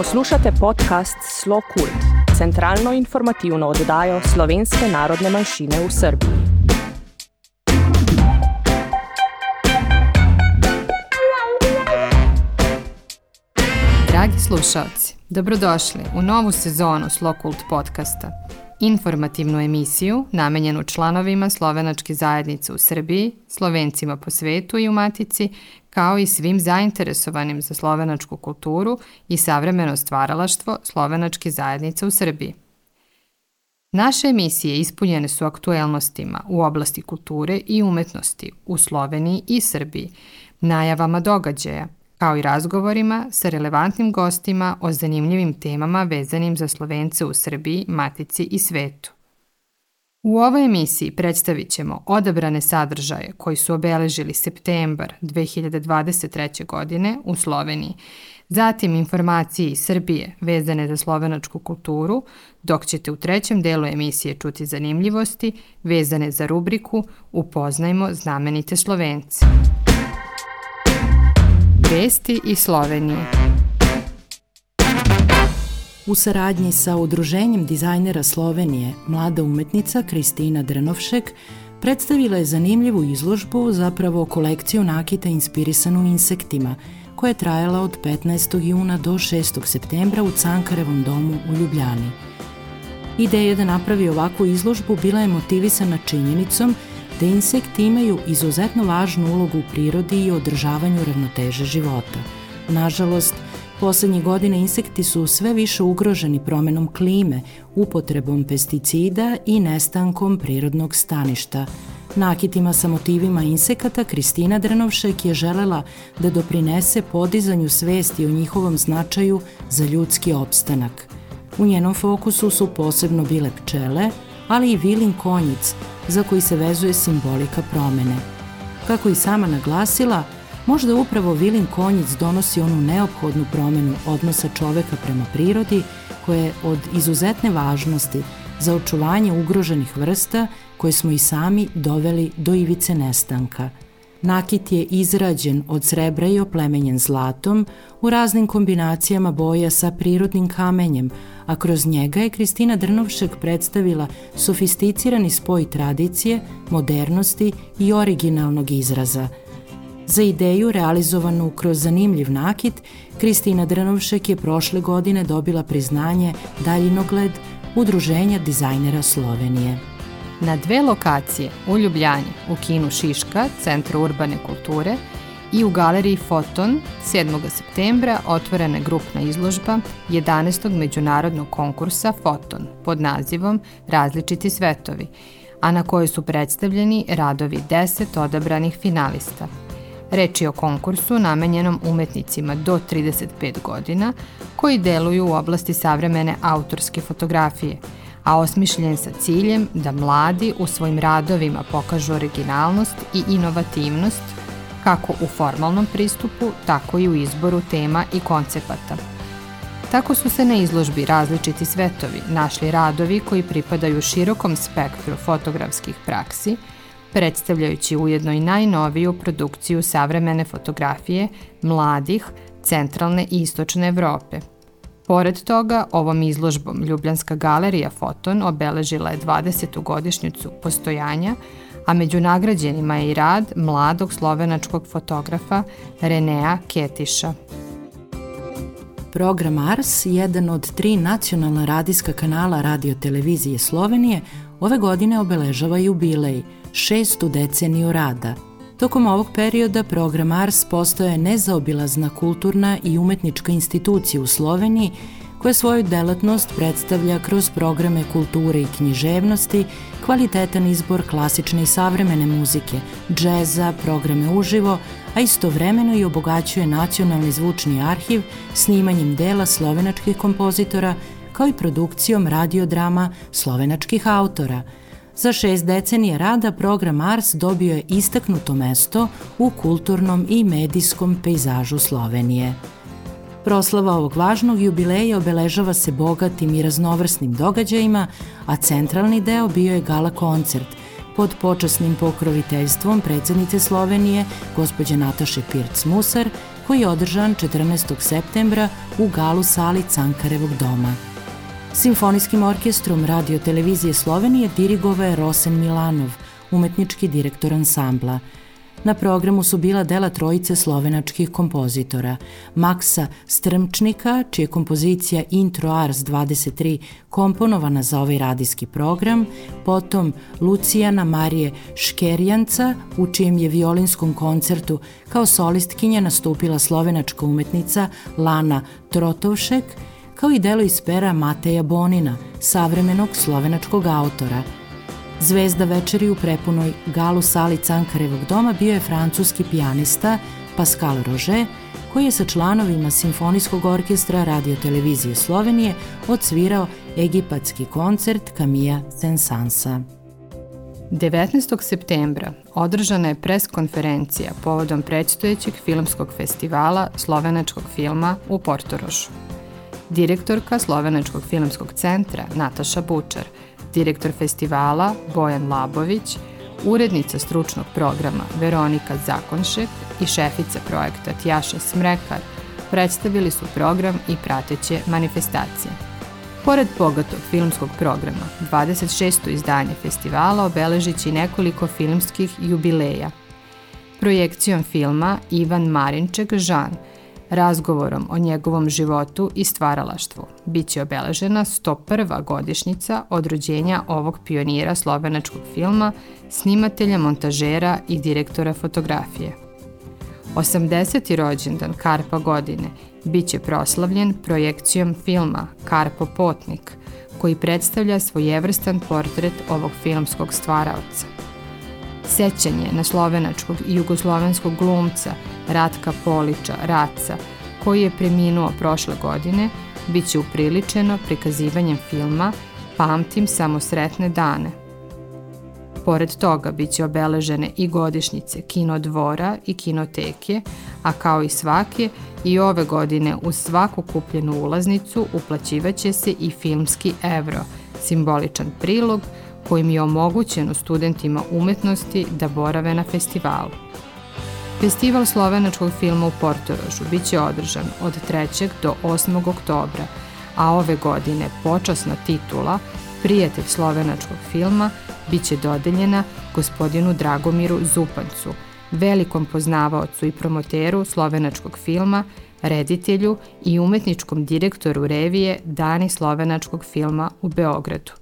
Poslušate podcast Slo Kult, centralno informativno oddajo slovenske narodne manjšine v Srbiji. Dragi slušalci, dobrodošli u novu sezonu Slo Kult podcasta – informativnu emisiju namenjenu članovima slovenačke zajednice u Srbiji, slovencima po svetu i u Matici, kao i svim zainteresovanim za slovenačku kulturu i savremeno stvaralaštvo slovenačke zajednice u Srbiji. Naše emisije ispunjene su aktuelnostima u oblasti kulture i umetnosti u Sloveniji i Srbiji, najavama događaja – kao i razgovorima sa relevantnim gostima o zanimljivim temama vezanim za Slovence u Srbiji, Matici i svetu. U ovoj emisiji predstavit ćemo odabrane sadržaje koji su obeležili septembar 2023. godine u Sloveniji, zatim informacije iz Srbije vezane za slovenačku kulturu, dok ćete u trećem delu emisije čuti zanimljivosti vezane za rubriku Upoznajmo znamenite Slovence. Vesti iz Slovenije. U saradnji sa Udruženjem dizajnera Slovenije, mlada umetnica Kristina Drnovšek predstavila je zanimljivu izložbu, zapravo kolekciju nakita inspirisanu insektima, koja je trajala od 15. juna do 6. septembra u Cankarevom domu u Ljubljani. Ideja da napravi ovakvu izložbu bila je motivisana činjenicom da insekti imaju izuzetno važnu ulogu u prirodi i održavanju ravnoteže života. Nažalost, poslednje godine insekti su sve više ugroženi promenom klime, upotrebom pesticida i nestankom prirodnog staništa. Nakitima sa motivima insekata Kristina Drnovšek je želela da doprinese podizanju svesti o njihovom značaju za ljudski opstanak. U njenom fokusu su posebno bile pčele, ali i vilin konjic, za koji se vezuje simbolika promene. Kako i sama naglasila, možda upravo vilin konjic donosi onu neophodnu promenu odnosa čoveka prema prirodi, koja je od izuzetne važnosti za očuvanje ugroženih vrsta koje smo i sami doveli do ivice nestanka – Nakit je izrađen od srebra i oplemenjen zlatom u raznim kombinacijama boja sa prirodnim kamenjem, a kroz njega je Kristina Drnovšek predstavila sofisticirani spoj tradicije, modernosti i originalnog izraza. Za ideju realizovanu kroz zanimljiv nakit, Kristina Drnovšek je prošle godine dobila priznanje Daljinogled Udruženja dizajnera Slovenije. Na dve lokacije u Ljubljani, u kinu Šiška, Centru urbane kulture, i u galeriji Foton 7. septembra otvorena je grupna izložba 11. međunarodnog konkursa Foton pod nazivom Različiti svetovi, a na kojoj su predstavljeni radovi 10 odabranih finalista. Reč je o konkursu namenjenom umetnicima do 35 godina koji deluju u oblasti savremene autorske fotografije – a osmišljen sa ciljem da mladi u svojim radovima pokažu originalnost i inovativnost kako u formalnom pristupu, tako i u izboru tema i koncepata. Tako su se na izložbi različiti svetovi našli radovi koji pripadaju širokom spektru fotografskih praksi, predstavljajući ujedno i najnoviju produkciju savremene fotografije mladih centralne i istočne Evrope – Pored toga, ovom izložbom Ljubljanska galerija Foton obeležila je 20. godišnjicu postojanja, a među nagrađenima je i rad mladog slovenačkog fotografa Renea Ketiša. Program Ars, jedan od tri nacionalna radijska kanala radio televizije Slovenije, ove godine obeležava jubilej, šestu deceniju rada – Tokom ovog perioda program Ars postoje nezaobilazna kulturna i umetnička institucija u Sloveniji koja svoju delatnost predstavlja kroz programe kulture i književnosti, kvalitetan izbor klasične i savremene muzike, džeza, programe uživo, a istovremeno i obogaćuje nacionalni zvučni arhiv snimanjem dela slovenačkih kompozitora kao i produkcijom radiodrama slovenačkih autora – Za šest decenija rada program Ars dobio je istaknuto mesto u kulturnom i medijskom pejzažu Slovenije. Proslava ovog važnog jubileja obeležava se bogatim i raznovrsnim događajima, a centralni deo bio je gala koncert pod počasnim pokroviteljstvom predsednice Slovenije, gospođe Nataše Pirc-Musar, koji je održan 14. septembra u galu sali Cankarevog doma. Simfonijskim orkestrom radio televizije Slovenije dirigovao je Rosen Milanov, umetnički direktor ansambla – Na programu su bila dela trojice slovenačkih kompozitora, Maksa Strmčnika, čija je kompozicija Intro Ars 23 komponovana za ovaj radijski program, potom Lucijana Marije Škerjanca, u čijem je violinskom koncertu kao solistkinja nastupila slovenačka umetnica Lana Trotovšek, kao i delo iz pera Mateja Bonina, savremenog slovenačkog autora – Zvezda večeri u prepunoj galu sali Cankarevog doma bio je francuski pijanista Pascal Roger, koji je sa članovima Simfonijskog orkestra Radio Televizije Slovenije odsvirao egipatski koncert Kamija Sensansa. 19. septembra održana je pres konferencija povodom predstojećeg filmskog festivala slovenačkog filma u Portorošu. Direktorka Slovenačkog filmskog centra Nataša Bučar – direktor festivala Bojan Labović, urednica stručnog programa Veronika Zakonšek i šefica projekta Tjaša Smrekar predstavili su program i prateće manifestacije. Pored bogatog filmskog programa, 26. izdanje festivala obeležit će nekoliko filmskih jubileja. Projekcijom filma Ivan Marinček Žan – Razgovorom o njegovom životu i stvaralaštvu biće obeležena 101. godišnjica od rođenja ovog pionira slovenačkog filma, snimatelja, montažera i direktora fotografije. 80. rođendan Karpa godine biće proslavljen projekcijom filma Karpo Potnik, koji predstavlja svojevrstan portret ovog filmskog stvaraoca. Sećanje na slovenačkog i jugoslovenskog glumca Ratka Poliča, Raca, koji je preminuo prošle godine, bit će upriličeno prikazivanjem filma Pamtim samo sretne dane. Pored toga bit će obeležene i godišnjice Kino dvora i Kinoteke, a kao i svake, i ove godine uz svaku kupljenu ulaznicu uplaćivaće se i filmski evro, simboličan prilog kojim je omogućeno studentima umetnosti da borave na festivalu. Festival slovenačkog filma u Portorožu biće održan od 3. do 8. oktobra, a ove godine počasna titula Prijatelj slovenačkog filma biće dodeljena gospodinu Dragomiru Zupancu, velikom poznavaocu i promoteru slovenačkog filma, reditelju i umetničkom direktoru revije Dani slovenačkog filma u Beogradu.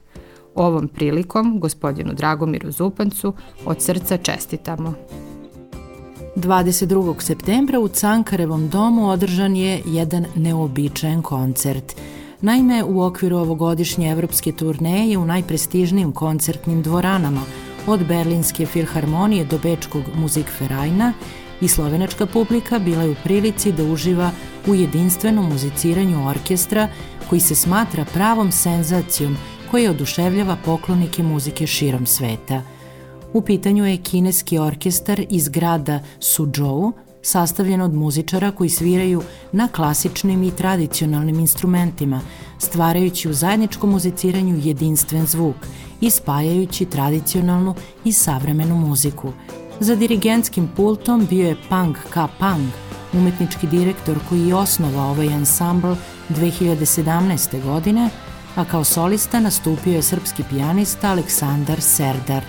Ovom prilikom gospodinu Dragomiru Zupancu od srca čestitamo. 22. septembra u Cankarevom domu održan je jedan neobičajen koncert. Naime, u okviru ovogodišnje evropske turneje u najprestižnijim koncertnim dvoranama, od Berlinske filharmonije do Bečkog Musikverajna, i slovenačka publika bila je u prilici da uživa u jedinstvenom muziciranju orkestra koji se smatra pravom senzacijom koji oduševljava poklonike muzike širom sveta. U pitanju je kineski orkestar iz grada Suzhou, sastavljen od muzičara koji sviraju na klasičnim i tradicionalnim instrumentima, stvarajući u zajedničkom muziciranju jedinstven zvuk i spajajući tradicionalnu i savremenu muziku. Za dirigentskim pultom bio je Pang Ka Pang, umetnički direktor koji je osnovao ovaj ansambl 2017. godine, a kao solista nastupio je srpski pijanista Aleksandar Serdar.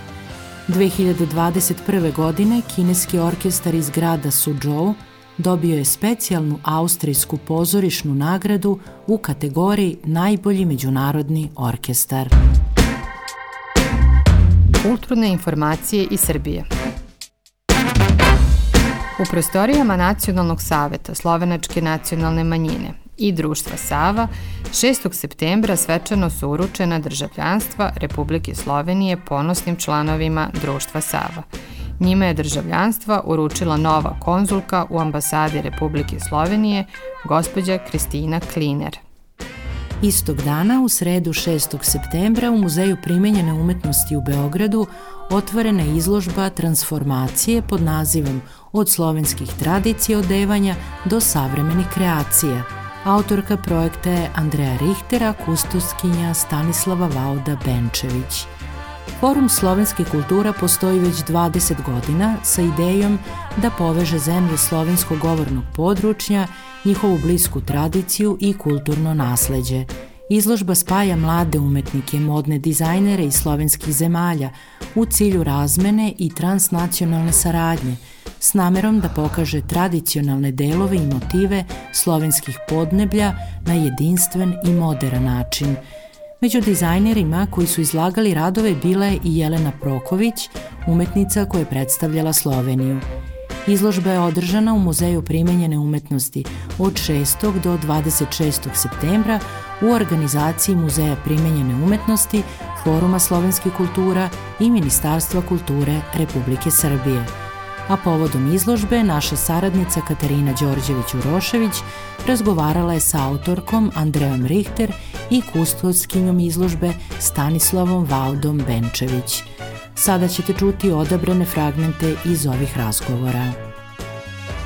2021. godine kineski orkestar iz grada Suzhou dobio je specijalnu austrijsku pozorišnu nagradu u kategoriji Najbolji međunarodni orkestar. Kulturne informacije iz Srbije. U prostorijama Nacionalnog saveta Slovenačke nacionalne manjine i društva Sava 6. septembra svečano su uručena državljanstva Republike Slovenije ponosnim članovima društva Sava. Njima je državljanstva uručila nova konzulka u ambasadi Republike Slovenije, gospođa Kristina Kliner. Istog dana, u sredu 6. septembra, u Muzeju primenjene umetnosti u Beogradu otvorena je izložba transformacije pod nazivom Od slovenskih tradicija odevanja do savremenih kreacija – Autorka projekta je Andreja Richtera, kustoskinja Stanislava Vauda Benčević. Forum slovenske kultura postoji već 20 godina sa idejom da poveže zemlje slovenskog govornog područja, njihovu blisku tradiciju i kulturno nasleđe. Izložba spaja mlade umetnike, modne dizajnere iz slovenskih zemalja u cilju razmene i transnacionalne saradnje, s namerom da pokaže tradicionalne delove i motive slovenskih podneblja na jedinstven i modern način – Među dizajnerima koji su izlagali radove bila je i Jelena Proković, umetnica koja je predstavljala Sloveniju. Izložba je održana u Muzeju primenjene umetnosti od 6. do 26. septembra u organizaciji Muzeja primenjene umetnosti, Foruma slovenske kultura i Ministarstva kulture Republike Srbije a povodom izložbe naša saradnica Katarina Đorđević-Urošević razgovarala je sa autorkom Andreom Richter i kustoskinjom izložbe Stanislavom Valdom Benčević. Sada ćete čuti odabrane fragmente iz ovih razgovora.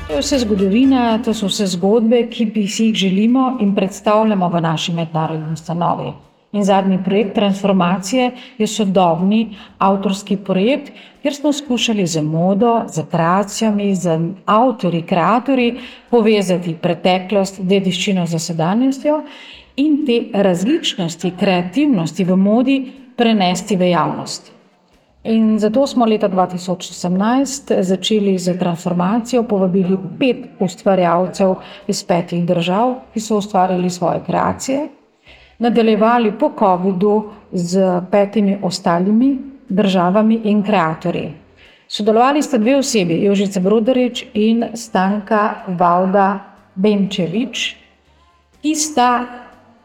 To je vse zgodovina, to so vse zgodbe, ki bi si jih želimo in predstavljamo v naši mednarodni ustanovi. In zadnji projekt transformacije je sodobni avtorski projekt, kjer smo skušali z modo, z kreacijami, z avtori, kreatori povezati preteklost, dediščino za sedanjostjo in te različnosti, kreativnosti v modi prenesti v javnost. In zato smo leta 2018 začeli z transformacijo, povabili pet ustvarjalcev iz petih držav, ki so ustvarjali svoje kreacije nadaljevali po COVID-u z petimi ostalimi državami in kreatorji. Sodelovali sta dve osebi, Jožica Broderič in Stanka Valda Benčevič, ki sta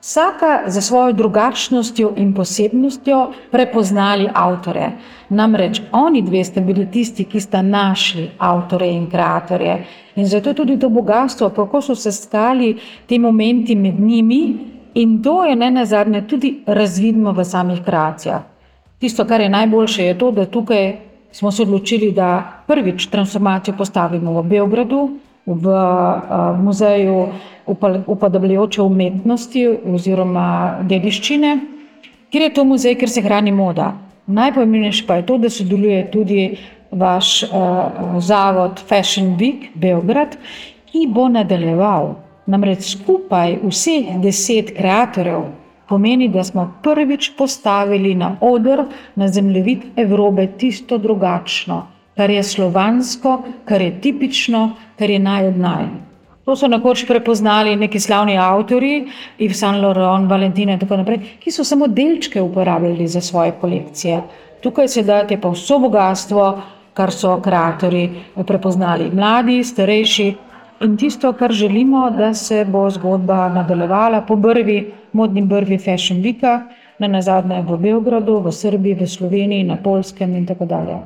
vsaka za svojo drugačnostjo in posebnostjo prepoznali avtore. Namreč oni dve sta bili tisti, ki sta našli avtore in kreatorje. In zato tudi to bogatstvo, kako so se stali ti momenti med njimi, In to je ne na zadnje tudi razvidno v samih kreacijah. Tisto, kar je najboljše, je to, da tukaj smo se odločili, da prvič transformacijo postavimo v Beogradu, v uh, muzeju upodabljajoče umetnosti oziroma dediščine, kjer je to muzej, kjer se hrani moda. Najpomembnejše pa je to, da sodeluje tudi vaš uh, zavod Fashion Week Beograd, ki bo nadaljeval Namreč skupaj vseh deset kreatorjev pomeni, da smo prvič postavili na oder, na zemljevid Evrope, tisto drugačno, kar je slovansko, kar je tipično, kar je najodnaj. To so nekoč prepoznali neki slavni avtori, Yves Saint Laurent, Valentina in tako naprej, ki so samo delčke uporabljali za svoje kolekcije. Tukaj se date pa vso bogatstvo, kar so kreatori prepoznali, mladi, starejši, In tisto, kar želimo, da se bo zgodba nadaljevala po brvi, modni brvi Fashion Week, na nazadnje v Beogradu, v Srbiji, v Sloveniji, na Polskem in tako dalje.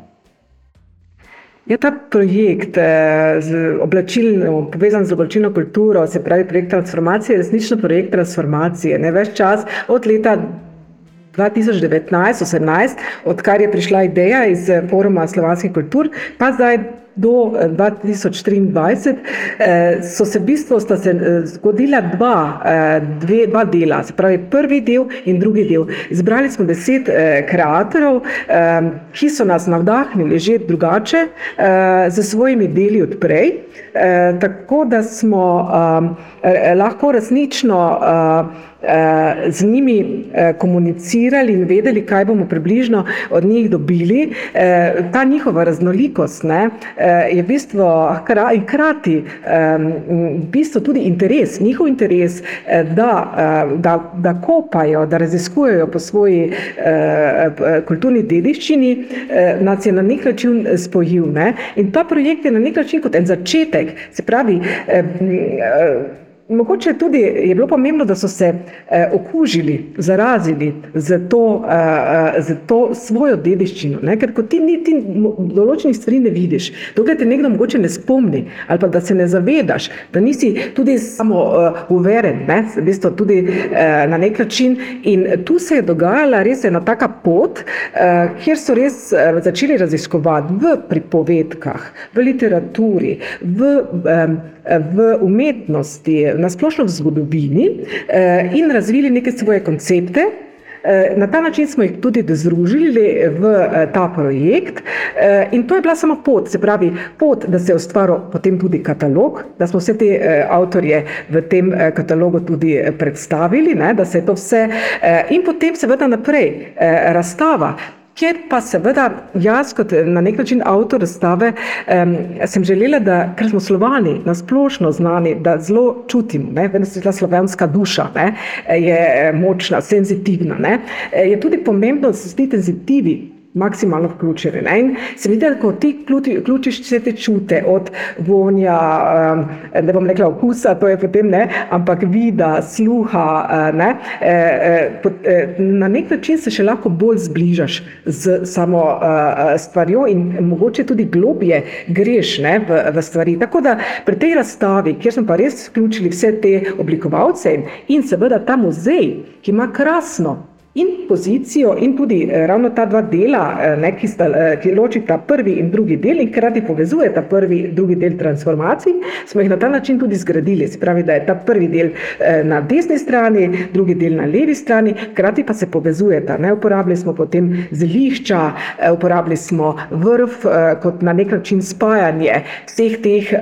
Ja, ta projekt, eh, z oblačilno, povezan z oblačilno kulturo, se pravi projekt transformacije, je resnično projekt transformacije. Ne več čas od leta 2019-2018, odkar je prišla ideja iz Foruma slovanskih kultur, pa zdaj do 2023 eh, so se v bistvu se eh, zgodila dva, eh, dve, dva dela, se pravi prvi del in drugi del. Izbrali smo deset kreatorjev, ki so nas navdahnili že drugače z svojimi deli odprej, tako da smo lahko resnično z njimi komunicirali in vedeli, kaj bomo približno od njih dobili. Ta njihova raznolikost ne, je v bistvu hkrati v bistvu tudi interes, njihov interes, eh, da, da, da kopajo, da raziskujejo po svoji eh, kulturni dediščini, eh, nas je na nek način spojil. Ne? In ta projekt je na nek način kot en začetek, se pravi, Mogoče tudi je bilo pomembno, da so se eh, okužili, zarazili z to, eh, z to svojo dediščino. Ne? Ker ti niti določenih stvari ne vidiš, dokler te nekdo mogoče ne spomni, ali pa da se ne zavedaš, da nisi tudi samo uh, uveren, ne? v bistvu tudi uh, na nek način. In tu se je dogajala res ena taka pot, uh, kjer so res uh, začeli raziskovati v pripovedkah, v literaturi, v um, v umetnosti, na splošno v zgodovini eh, in razvili neke svoje koncepte. Na ta način smo jih tudi združili v ta projekt in to je bila samo pot, se pravi pot, da se je ustvaril potem tudi katalog, da smo vse te avtorje v tem katalogu tudi predstavili, ne, da se je to vse in potem seveda naprej razstava. Kjer pa seveda jaz, kot na nek način avtor razstave, um, sem želela, da, ker smo slovani, nasplošno znani, da zelo čutimo, da se ta slovenska duša ne, je močna, senzitivna, ne, je tudi pomembno, da se ti senzitivi maksimalno vključeni. Ne? In se vidi, da ko ti vključiš vse te čute, od vonja, ne bom rekla okusa, to je potem ne, ampak vida, sluha, ne, e, e, e, na nek način se še lahko bolj zbližaš z samo stvarjo in mogoče tudi globje greš ne, v, v stvari. Tako da pri tej razstavi, kjer smo pa res vključili vse te oblikovalce in seveda ta muzej, ki ima krasno in pozicijo, in tudi eh, ravno ta dva dela, eh, ne, ki, sta, eh, ki ločita prvi in drugi del in hkrati povezujeta prvi in drugi del transformacij, smo jih na ta način tudi zgradili. Se pravi, da je ta prvi del na desni strani, drugi del na levi strani, hkrati pa se povezujeta. Uporabili smo potem zelišča, uporabili smo vrv kot na nek način spajanje vseh teh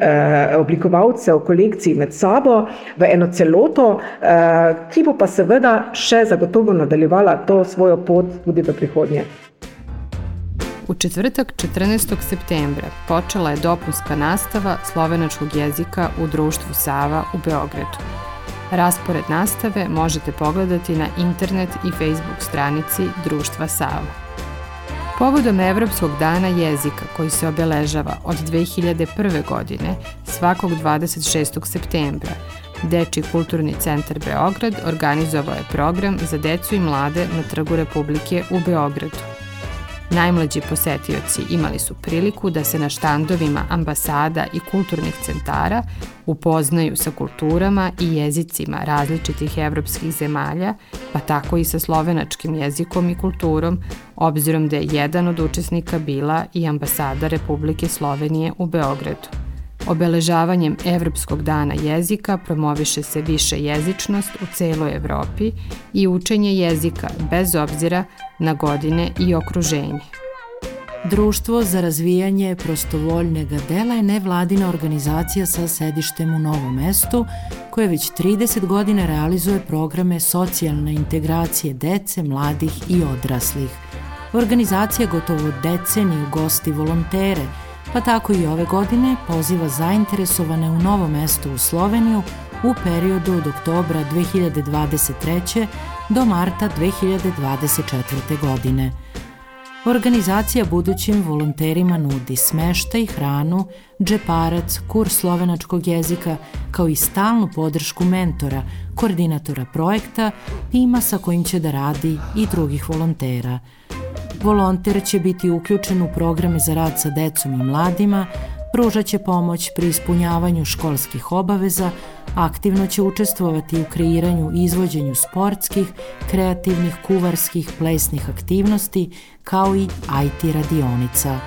oblikovalcev kolekcij med sabo v eno celoto, ki bo pa seveda še zagotovo nadaljevala nadaljevala to svojo pot tudi v prihodnje. U četvrtak 14. septembra počela je dopunska nastava slovenačkog jezika u društvu Sava u Beogradu. Raspored nastave možete pogledati na internet i Facebook stranici Društva Sava. Povodom Evropskog dana jezika koji se obeležava od 2001. godine svakog 26. septembra Deči kulturni centar Beograd organizovao je program za decu i mlade na Trgu Republike u Beogradu. Najmlađi posetioci imali su priliku da se na štandovima ambasada i kulturnih centara upoznaju sa kulturama i jezicima različitih evropskih zemalja, pa tako i sa slovenačkim jezikom i kulturom, obzirom da je jedan od učesnika bila i ambasada Republike Slovenije u Beogradu. Obeležavanjem Evropskog dana jezika promoviše se više jezičnost u celoj Evropi i učenje jezika bez obzira na godine i okruženje. Društvo za razvijanje prostovoljnega dela je nevladina organizacija sa sedištem u Novom mestu, koja već 30 godina realizuje programe socijalne integracije dece, mladih i odraslih. Organizacija gotovo deceniju gosti volontere – pa tako i ove godine poziva zainteresovane u novom mestu u Sloveniju u periodu od oktobra 2023. do marta 2024. godine. Organizacija budućim volonterima nudi smeštaj, hranu, džeparac, kurs slovenačkog jezika, kao i stalnu podršku mentora, koordinatora projekta, tima sa kojim će da radi i drugih volontera – Volonter će biti uključen u programe za rad sa decom i mladima, pružat će pomoć pri ispunjavanju školskih obaveza, aktivno će učestvovati u kreiranju i izvođenju sportskih, kreativnih, kuvarskih, plesnih aktivnosti, kao i IT radionica.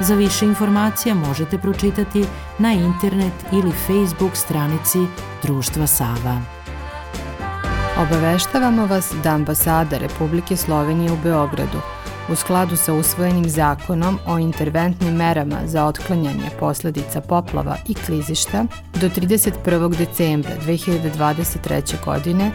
Za više informacija možete pročitati na internet ili Facebook stranici Društva Sava. Obaveštavamo vas da ambasada Republike Slovenije u Beogradu – u skladu sa usvojenim zakonom o interventnim merama za otklanjanje posledica poplava i klizišta, do 31. decembra 2023. godine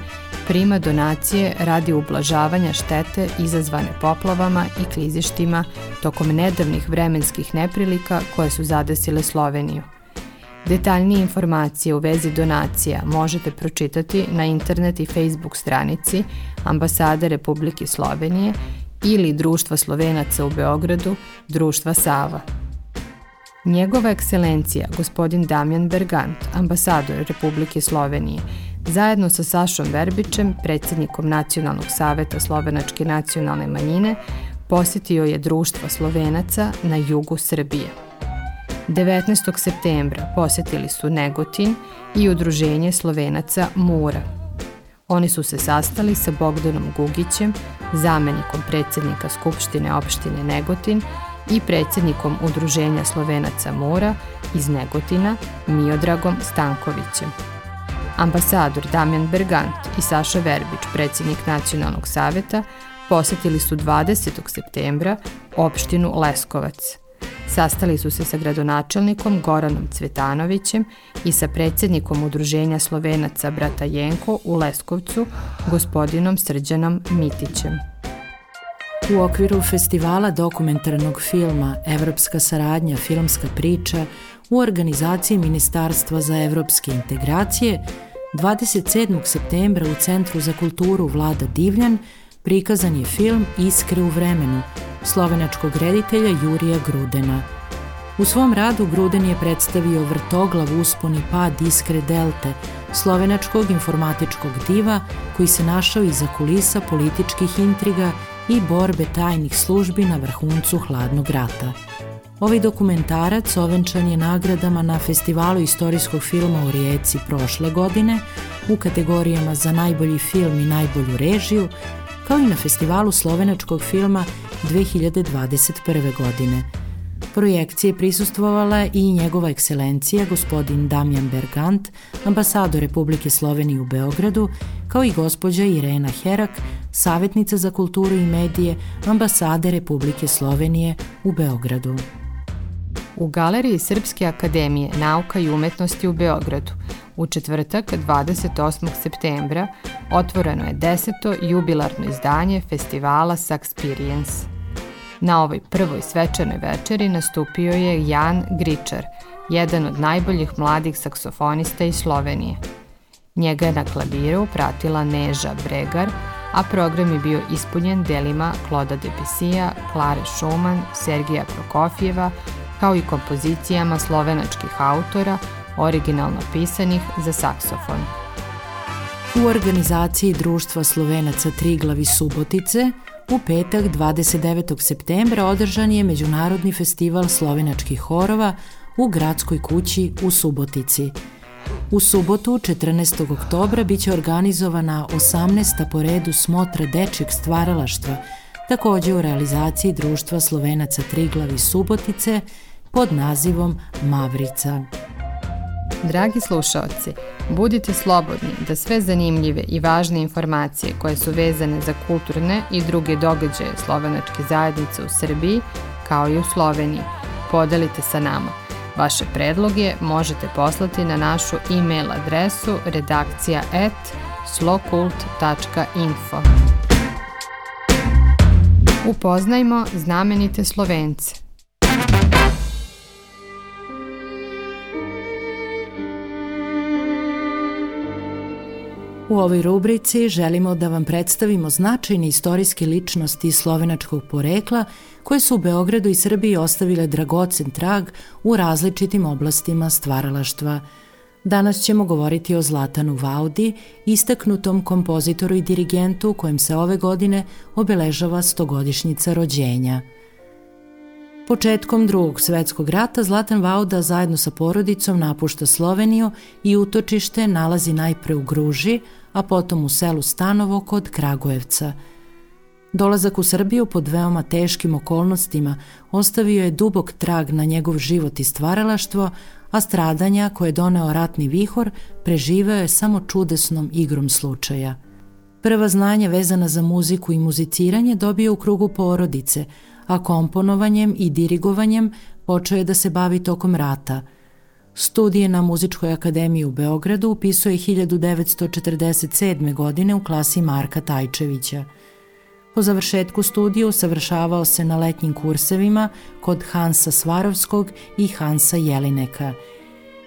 prima donacije radi ublažavanja štete izazvane poplavama i klizištima tokom nedavnih vremenskih neprilika koje su zadesile Sloveniju. Detaljnije informacije u vezi donacija možete pročitati na internet i Facebook stranici Ambasade Republike Slovenije ili Društva Slovenaca u Beogradu, Društva Sava. Njegova ekscelencija, gospodin Damjan Bergant, ambasador Republike Slovenije, zajedno sa Sašom Verbićem, predsjednikom Nacionalnog saveta Slovenačke nacionalne manjine, posetio je Društva Slovenaca na jugu Srbije. 19. septembra posetili su Negotin i Udruženje Slovenaca Mura. Oni su se sastali sa Bogdanom Gugićem, zamenikom predsednika Skupštine opštine Negotin i predsednikom Udruženja Slovenaca Mora iz Negotina Miodragom Stankovićem. Ambasador Damjan Bergant i Saša Verbić, predsjednik Nacionalnog saveta, posetili su 20. septembra opštinu Leskovac. Sastali su se sa gradonačelnikom Goranom Cvetanovićem i sa predsjednikom Udruženja Slovenaca Brata Jenko u Leskovcu, gospodinom Srđanom Mitićem. U okviru festivala dokumentarnog filma Evropska saradnja, filmska priča u organizaciji Ministarstva za evropske integracije 27. septembra u Centru za kulturu Vlada Divljan prikazan je film Iskre u vremenu slovenačkog reditelja Jurija Grudena. U svom radu Gruden je predstavio vrtoglav uspon i pad Iskre Delte, slovenačkog informatičkog diva koji se našao iza kulisa političkih intriga i borbe tajnih službi na vrhuncu hladnog rata. Ovaj dokumentarac ovenčan je nagradama na Festivalu istorijskog filma u Rijeci prošle godine u kategorijama za najbolji film i najbolju režiju, kao i na Festivalu slovenačkog filma 2021. godine. Projekcije prisustvovala i njegova ekscelencija gospodin Damjan Bergant, ambasador Republike Slovenije u Beogradu, kao i gospođa Irena Herak, savjetnica za kulturu i medije ambasade Republike Slovenije u Beogradu. U Galeriji Srpske akademije nauka i umetnosti u Beogradu u četvrtak 28. septembra otvoreno je deseto jubilarno izdanje festivala Saxperience. Na ovoj prvoj svečanoj večeri nastupio je Jan Gričar, jedan od najboljih mladih saksofonista iz Slovenije. Njega je na klaviru pratila Neža Bregar, a program je bio ispunjen delima Kloda Debisija, Klare Schumann, Sergija Prokofjeva, kao i kompozicijama slovenačkih autora, originalno pisanih za saksofon. U organizaciji Društva Slovenaca Triglavi Subotice u petak 29. septembra održan je Međunarodni festival slovenačkih horova u gradskoj kući u Subotici. U subotu, 14. oktobra, biće organizovana 18. po redu smotra dečjeg stvaralaštva, takođe u realizaciji Društva Slovenaca Triglavi Subotice pod nazivom Mavrica. Dragi slušaoci, budite slobodni da sve zanimljive i važne informacije koje su vezane za kulturne i druge događaje slovenačke zajednice u Srbiji, kao i u Sloveniji, podelite sa nama. Vaše predloge možete poslati na našu e-mail adresu redakcija at slokult.info. Upoznajmo znamenite Slovence. U ovoj rubrici želimo da vam predstavimo značajne istorijske ličnosti slovenačkog porekla koje su u Beogradu i Srbiji ostavile dragocen trag u različitim oblastima stvaralaštva. Danas ćemo govoriti o Zlatanu Vaudi, istaknutom kompozitoru i dirigentu kojem se ove godine obeležava stogodišnjica rođenja. Početkom drugog svetskog rata Zlatan Vauda zajedno sa porodicom napušta Sloveniju i utočište nalazi najpre u Gruži, a potom u selu Stanovo kod Kragujevca. Dolazak u Srbiju pod veoma teškim okolnostima ostavio je dubok trag na njegov život i stvaralaštvo, a stradanja koje je doneo ratni vihor preživeo je samo čudesnom igrom slučaja. Prva znanja vezana za muziku i muziciranje dobio u krugu porodice, a komponovanjem i dirigovanjem počeo je da se bavi tokom rata – Studije na Muzičkoj akademiji u Beogradu upisuje 1947. godine u klasi Marka Tajčevića. Po završetku studija usavršavao se na letnjim kursevima kod Hansa Svarovskog i Hansa Jelineka.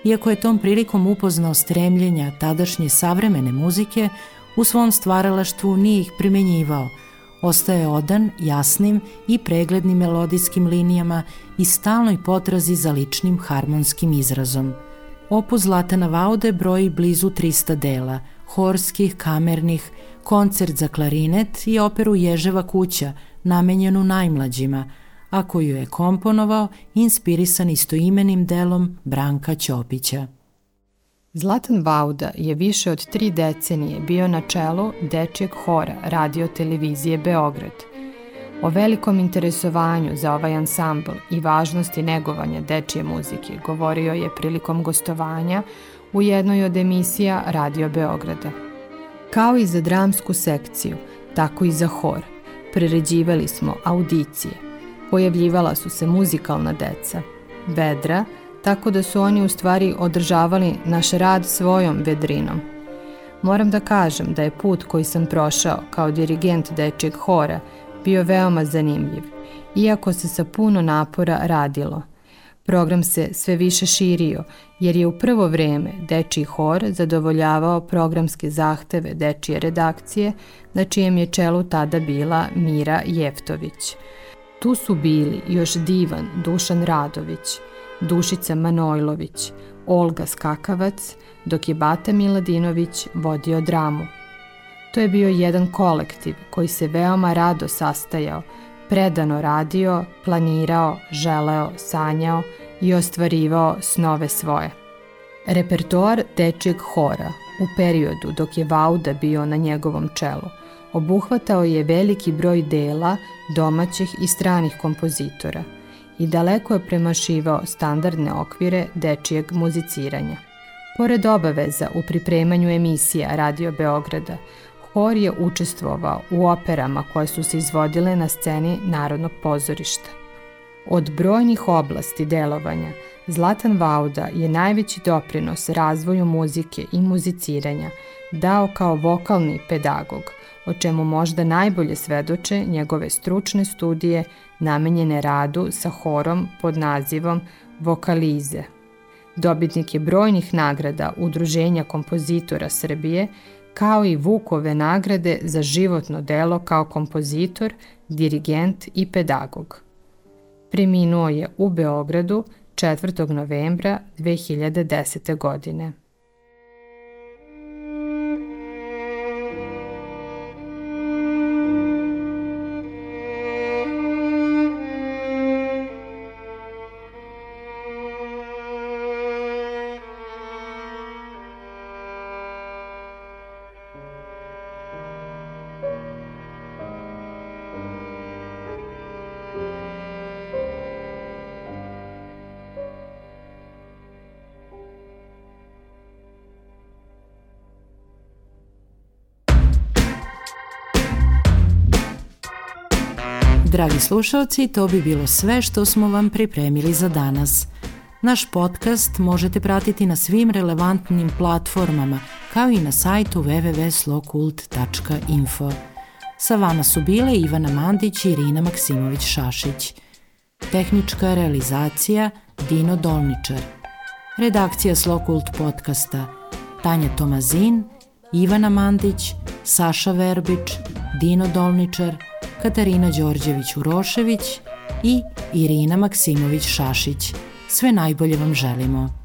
Iako je tom prilikom upoznao stremljenja tadašnje savremene muzike, u svom stvaralaštvu nije ih primenjivao – Ostaje odan, jasnim i preglednim melodijskim linijama i stalnoj potrazi za ličnim harmonskim izrazom. Opus Zlatana Vaude broji blizu 300 dela, horskih, kamernih, koncert za klarinet i operu Ježeva kuća, namenjenu najmlađima, a koju je komponovao inspirisan istoimenim delom Branka Ćopića. Zlatan Vauda je više od tri decenije bio na čelu Dečijeg hora radio televizije Beograd. O velikom interesovanju za ovaj ansambl i važnosti negovanja dečije muzike govorio je prilikom gostovanja u jednoj od emisija Radio Beograda. Kao i za dramsku sekciju, tako i za hor, priređivali smo audicije. Pojavljivala su se muzikalna deca, vedra, tako da su oni u stvari održavali naš rad svojom vedrinom. Moram da kažem da je put koji sam prošao kao dirigent dečijeg hora bio veoma zanimljiv, iako se sa puno napora radilo. Program se sve više širio, jer je u prvo vreme Dečiji hor zadovoljavao programske zahteve Dečije redakcije, na čijem je čelu tada bila Mira Jeftović. Tu su bili još divan Dušan Radović, Dušica Manojlović, Olga Skakavac, dok je Bata Miladinović vodio dramu. To je bio jedan kolektiv koji se veoma rado sastajao, predano radio, planirao, želeo, sanjao i ostvarivao snove svoje. Repertoar dečijeg hora u periodu dok je Vauda bio na njegovom čelu obuhvatao je veliki broj dela domaćih i stranih kompozitora i daleko je premašivao standardne okvire dečijeg muziciranja. Pored obaveza u pripremanju emisija Radio Beograda, Hor je učestvovao u operama koje su se izvodile na sceni Narodnog pozorišta. Od brojnih oblasti delovanja, Zlatan Vauda je najveći doprinos razvoju muzike i muziciranja dao kao vokalni pedagog, o čemu možda najbolje svedoče njegove stručne studije namenjene radu sa horom pod nazivom Vokalize. Dobitnik je brojnih nagrada Udruženja kompozitora Srbije kao i Vukove nagrade za životno delo kao kompozitor, dirigent i pedagog. Preminuo je u Beogradu 4. novembra 2010. godine. Dragi slušalci, to bi bilo sve što smo vam pripremili za danas. Naš podcast možete pratiti na svim relevantnim platformama, kao i na sajtu www.slokult.info. Sa vama su bile Ivana Mandić i Irina Maksimović-Šašić. Tehnička realizacija Dino Dolničar. Redakcija Slokult podcasta Tanja Tomazin, Ivana Mandić, Saša Verbić, Dino Dolničar, Katarina Đorđević-Urošević i Irina Maksimović-Šašić. Sve najbolje vam želimo.